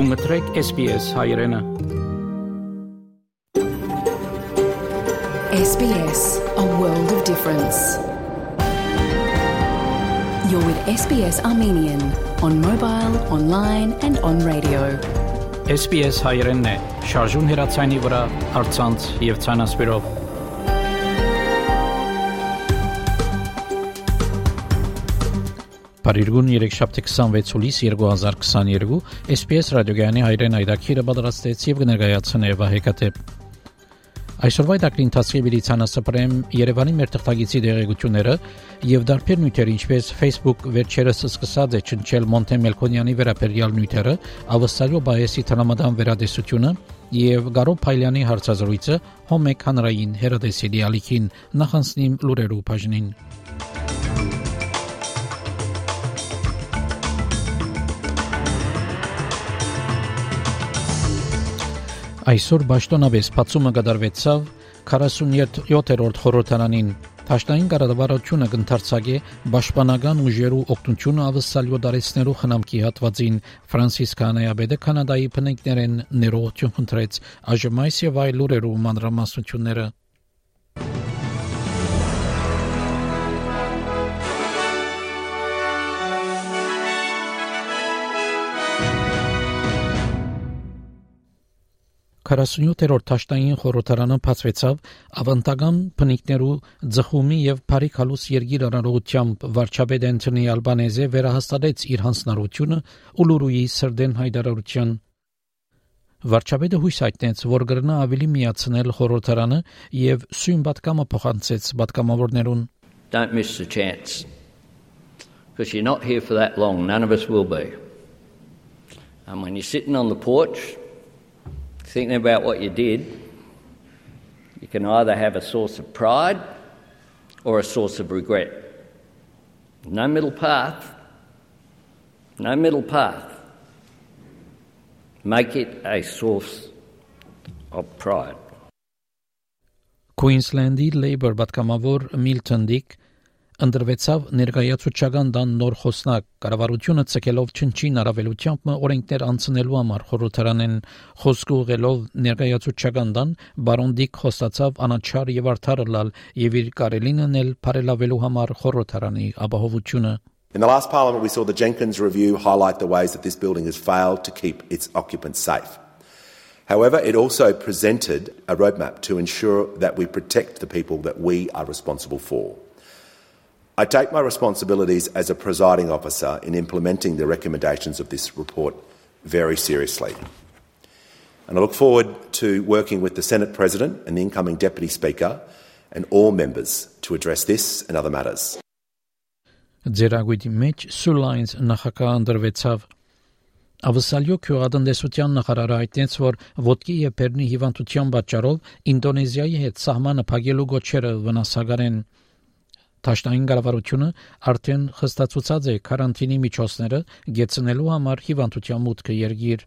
Դու մտրեք SPS հայրենը։ SBS, a world of difference. You're with SBS Armenian on mobile, online and on radio. SPS հայրենն է, շարժուն հեռացանի վրա, արցանց եւ ցանասպիրով։ Փարիգուն 3726 հուլիս 2022 SPS ռադիոգյանի հայրեն այդակիրը պատրաստեց եւ կներկայացնե Վահեկատե Այսօրվա դակրի ընթացքի միլիցանասպրեմ Երևանի մեր թղթագիտի դեղեցությունները եւ դարբեր նյութեր ինչպես Facebook վերջերս սկսած է ճնչել Մոնտե Մելքոնյանի վերապերյալ նյութերը, Ավստալիո Բայեսի տնամադան վերադեսությունը եւ Գարո Փայլյանի հարցազրույցը հոմեկ հանրային հերադեսիլի ալիքին նախանցնիմ լուրերու բաժնին Այսօր Բաշտոնավես բացումը կդարվեցավ 47-րդ խորհրդարանին Տաշտային կառավարությունը կընթարցակե պաշտպանական ուժերու օգնությունը ավսալյո դարեցներու խնամքի հատվածին Ֆրանսիս Կանայաբեդը Կանադայի փնիկներեն ներողություն խնդրեց այժմ այս եւ այլ լուրերու մանրամասնությունները ։ 47-րդ Թաշտային խորհրդարանը բացվեցավ ավանդական բնիկներու ձխումի եւ Փարիքալուս երգիր առողջությամբ վարչապետ Անտոնի Ալբանեզը վերահաստատեց իր հանձնարարությունը Ուլուրուի սրդեն հայտարարության Վարչապետը հույս հայտնեց, որ կգրնա ավելի միացնել խորհրդարանը եւ սույն պատկամը փոխանցեց պատկամավորներուն Don't miss the chance. Because you're not here for that long. None of us will be. And when you're sitting on the porch, thinking about what you did, you can either have a source of pride or a source of regret. No middle path. No middle path. Make it a source of pride. Queenslandi Labour Batkamavur Milton Dick ընդրվեցավ ներկայացուցչական դան նոր խոսնակ կառավարությունը ցկելով չնչին առավելությամբ օրենքներ անցնելու համար խորհրդարանեն խոսք ուղղելով ներկայացուցչական դան բարոն դիկ խոստացավ անաչար եւ արդար լալ եւ իր կարելինն էլ բարելավելու համար խորհրդարանի ապահովությունը In the last parliament, we saw the Jenkins review highlight the ways that this building has failed to keep its occupants safe. However, it also presented a roadmap to ensure that we protect the people that we are responsible for. I take my responsibilities as a presiding officer in implementing the recommendations of this report very seriously. And I look forward to working with the Senate President and the incoming Deputy Speaker and all members to address this and other matters. Ձերագույտի մեջ Սուլայնս նախագահ ընդրվեցավ Ավսալյո քյուղատնտեսության նախարարը հայտնեց, որ ոդկի եւ բերնի հիվանդության պատճառով Ինդոնեզիայի հետ սահմանը փակելու գոչերը վնասակար են։ Տաշտային կառավարությունը արդեն խստացուցած է կարանտինի միջոցները գեցնելու համար հիվանդության մուտքը երգիր։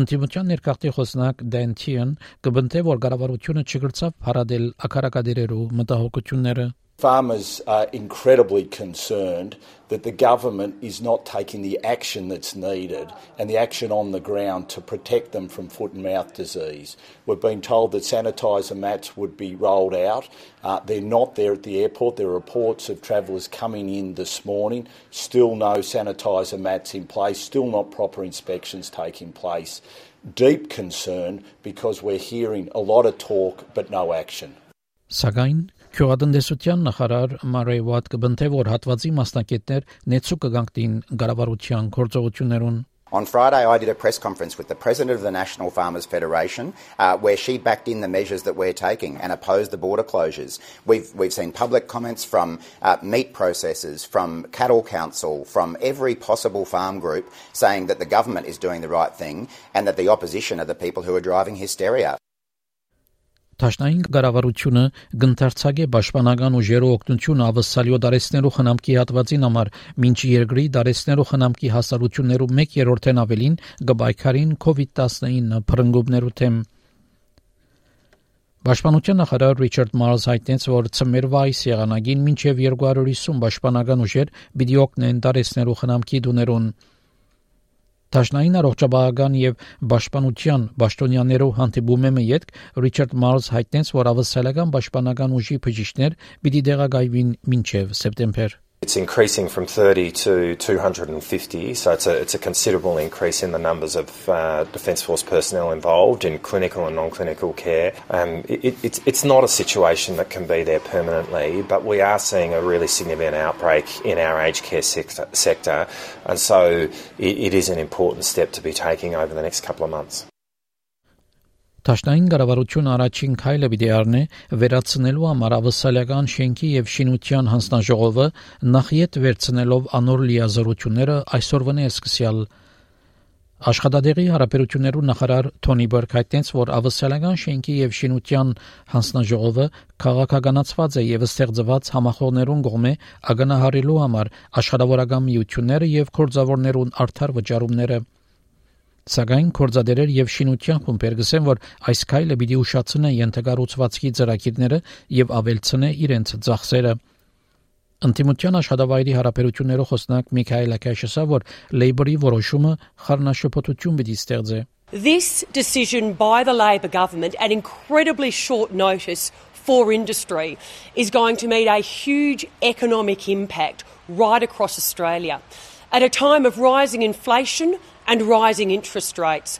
Ընտիմության ներկայացի խոսնակ Դենթիան կբնթե որ կառավարությունը չգրծավ հարադել ակարակադերերու մտահոգությունները Farmers are incredibly concerned that the government is not taking the action that's needed and the action on the ground to protect them from foot and mouth disease. We've been told that sanitiser mats would be rolled out. Uh, they're not there at the airport. There are reports of travellers coming in this morning, still no sanitiser mats in place, still not proper inspections taking place. Deep concern because we're hearing a lot of talk but no action. Sagain Քյուղատնտեսության նախարար Մարեյ Վատ կբնթե որ հատվածի մասնակիցներ նեցու կգանքտին գարավարության գործողություններուն On Friday, I did a press conference with the president of the National Farmers Federation, uh, where she backed in the measures that we're taking and opposed the border closures. We've we've seen public comments from uh, meat processors, from cattle council, from every possible farm group, saying that the government is doing the right thing and that the opposition are the people who are driving hysteria. Տաշնային կառավարությունը գընթարցակ է պաշտպանական ուժերու օգնություն ավսալյո դարեցներու խնամքի հատվածին համար մինչ երկրի դարեցներու խնամքի հասարություններու 1/3-ն ավելին գբայքարին COVID-19 փրկումներու թեմ Պաշտպանության նախարար Ռիչարդ Մարլս հայտնեց, որ ծմերվա այս եղանագին մինչև 250 պաշտպանական ուժեր պիտի օգնեն դարեցներու խնամքի դուներուն Տաշնային առողջապահական եւ պաշտպանության պաշտոնյաներով հանդիպում եմ յետք Ռիչարդ Մարլս հայտնեց, որ ավսալական պաշտպանական ուժի բժիշկներ պիտի դեղագայվին մինչև սեպտեմբեր It's increasing from 30 to 250, so it's a, it's a considerable increase in the numbers of uh, Defence Force personnel involved in clinical and non-clinical care. Um, it, it's, it's not a situation that can be there permanently, but we are seeing a really significant outbreak in our aged care sector, sector and so it, it is an important step to be taking over the next couple of months. Տաշնային կառավարությունը առաջին քայլը պիտի առնի վերացնելու համար ավսալական շենքի եւ շինության հանձնաժողովը նախիետ վերցնելով անոր լիազորությունները այսօրվան է սկսյալ Աշխատադեղի հարաբերություններու նախարար Թոնի Բերք հայտնեց, որ ավսալական շենքի եւ շինության հանձնաժողովը քաղաքականացված է եւ ստեղծված համախոհներուն կողմէ ագնահարելու համար աշխատավորական միությունները եւ կորձավորներուն արդար վճարումները Սակայն կորզադերեր եւ շինության խումբեր գսեն, որ այս քայլը պիտի ուշացնե ենթակառուցվածքի ծրագիրները եւ ավելցնե իրենց ծախսերը։ Անտիմության աշխատավայրի հարաբերություններով խոսնակ Միքայել Ակաշեսը, որ Labour-ի որոշումը խառնաշփոթություն պիտի ստեղծե։ This decision by the Labor government at incredibly short notice for industry is going to mean a huge economic impact right across Australia. At a time of rising inflation, and rising interest rates.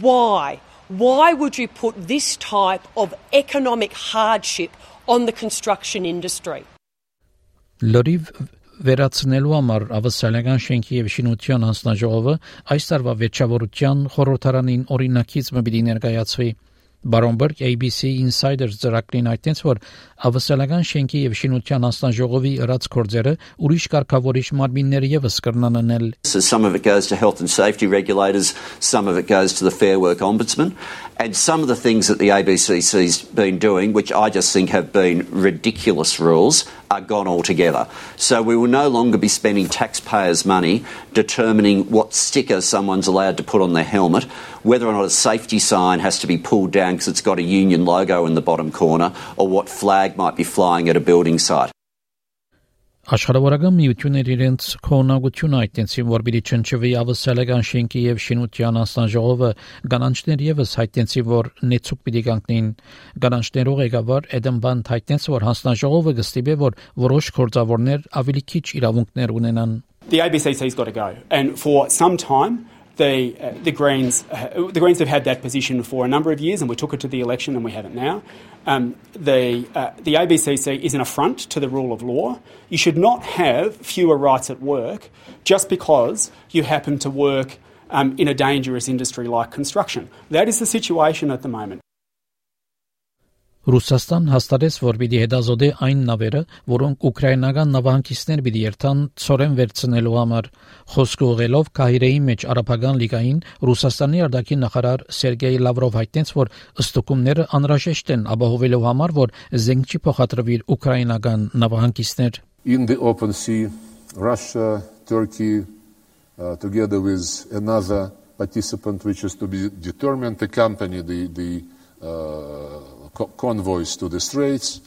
Why? Why would you put this type of economic hardship on the construction industry? Լրիվ վերացնելու համար ավսալական շենքի եւ շինության հանձնաժողովը այս տարվա վեճավորության խորհրդարանին օրինակից մը պիտի ներկայացվի Բարոնբերգ ABC Insider ծրագրին այդտենց որ ավսալական շենքի եւ շինության անձնաժողովի ըրած կորձերը ուրիշ կարգավորիչ մարմիններ եւս կրնան անել So some of it goes to health and safety regulators, some of it goes to the Fair Work Ombudsman, and some of the things that the ABCC's been doing, which I just think have been ridiculous rules, are gone altogether. So we will no longer be spending taxpayers' money determining what sticker someone's allowed to put on their helmet, whether or not a safety sign has to be pulled down because it's got a union logo in the bottom corner, or what flag might be flying at a building site. Աշխարհավորական միություններ իրենց քողնակությունը այդտենցին որ պիտի չնչվի ավսալական շենքի եւ շինության անձնաժողովը գանանչներ եւս հայտնեցի որ նեցուկ պիտի կանգնին գանանչներով ղեկավար Էդենբան հայտնեց որ հանձնաժողովը կստիպե որ որոշ կորձավորներ ավելի քիչ իրավունքներ ունենան The ABCC's got to go and for some time the uh, the Greens uh, the Greens have had that position for a number of years, and we took it to the election, and we have it now. Um, the uh, the ABCC is an affront to the rule of law. You should not have fewer rights at work just because you happen to work um, in a dangerous industry like construction. That is the situation at the moment. Ռուսաստան հաստատեց, որ պիտի հետազոտի այն նավերը, որոնք ուկրաինական նավահանգիստներ պիտի երթան ծորեն վերցնելու համար։ Խոսքը ուղղելով Կահիրեի մեջ արաբական լիգային Ռուսաստանի արտաքին նախարար Սերգեյ Լավրով հայտնեց, որ ըստուկումները անհրաժեշտ են ապահովելու համար, որ զենք չի փոխադրվի ուկրաինական նավահանգիստներ։ In the open sea, Russia, Turkey, uh, together with another participant, which is to be determined, accompany the the uh, convoys to the straits,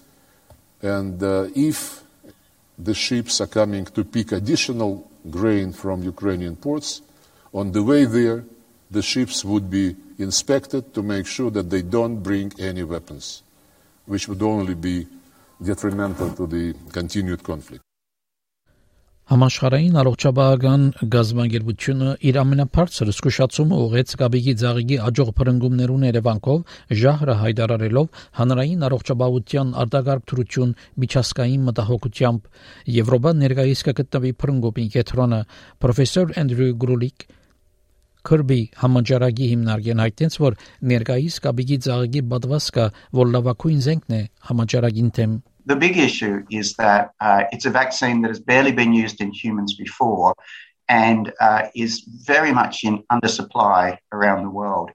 and uh, if the ships are coming to pick additional grain from Ukrainian ports, on the way there, the ships would be inspected to make sure that they don't bring any weapons, which would only be detrimental to the continued conflict. Համաշխարհային առողջապահական գազագերբությունը իր ամենաբարձր զսկուշացումը ուղեց Գաբիգի ցաղիգի աջող փրկումներուն Երևանքով ժահրը հայտարարելով հանրային առողջապահության արտագարկ թրություն միջազգային մտահոգությամբ Եվրոպա ներկայիս կգտնվի փրկումի կետրոնը պրոֆեսոր Անդրյու Գրուլիկ Քրբի համաճարակի հիմնարկեն հայտնեց, որ ներկայիս Գաբիգի ցաղիգի բադվասկա որ լավակույն զենքն է համաճարակին թեմ the big issue is that uh, it's a vaccine that has barely been used in humans before and uh, is very much in undersupply around the world.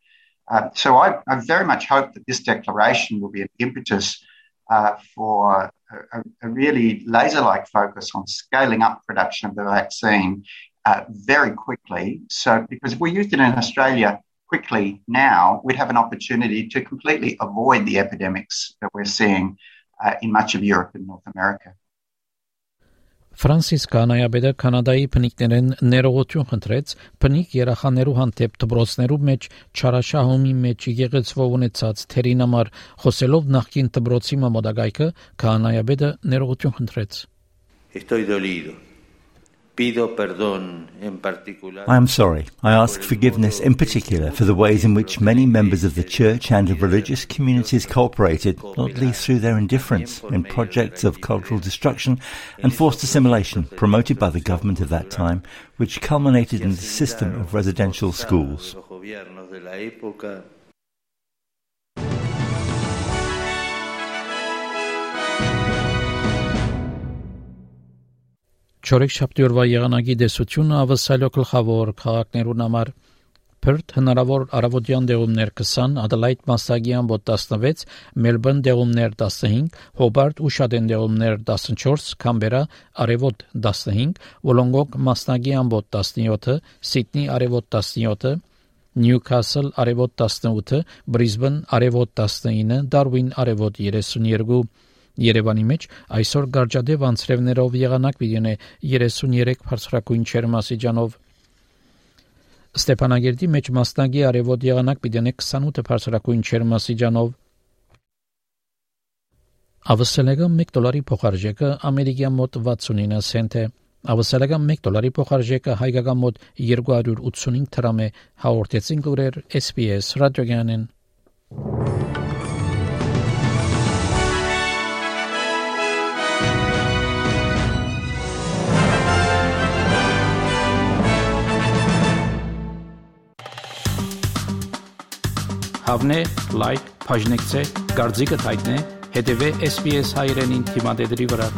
Uh, so I, I, very much hope that this declaration will be an impetus uh, for a, a, really laser-like focus on scaling up production of the vaccine uh, very quickly. So because if we used it in Australia quickly now, we'd have an opportunity to completely avoid the epidemics that we're seeing uh, in much of Europe and North America. Ֆրանսիս կանայաբեդը կանադայի փնիկներեն ներողություն խնդրեց փնիկ երախաներու հանդեպ դբրոցներու մեջ չարաշահումի մեջ եղեցվող ունեցած թերին համար խոսելով նախկին դբրոցի մամոդագայքը կանայաբեդը ներողություն խնդրեց Estoy dolido I am sorry. I ask forgiveness in particular for the ways in which many members of the church and of religious communities cooperated, not least through their indifference, in projects of cultural destruction and forced assimilation promoted by the government of that time, which culminated in the system of residential schools. Չորեքշաբթի օրվա եղանակի դեսությունը ավսալյո գլխավոր քաղաքներուն համար. Perth հնարավոր արևոդյան դեղումներ 20, Adelaide մասսագի ամբոտ 16, Melbourne դեղումներ 15, Hobart ու Շադեն դեղումներ 14, Canberra արևոտ 15, Wollongong մասնագի ամբոտ 17, Sydney արևոտ 17, Newcastle արևոտ 18, Brisbane արևոտ 19, Darwin արևոտ 32 Երևանի մեջ այսօր գարջադեպ անցրևներով եղանակ պիտի 33 բարձրակույն չերմասիջանով Ստեփանագերդի մեջ մասնագի արևոտ եղանակ պիտի 28 բարձրակույն չերմասիջանով Ավսելեգա 1 դոլարի փոխարժեքը ամերիկյան մոտ 69 سنت է Ավսելեգա 1 դոլարի փոխարժեքը հայկական մոտ 285 դրամ է հաղորդեցին գուրեր SPS ռադիոգյանեն Հավնե, լայք, բաժնեկցե, դարձիկը թայտնե, հետևե SPS հայրենին թիմադեդի վրա։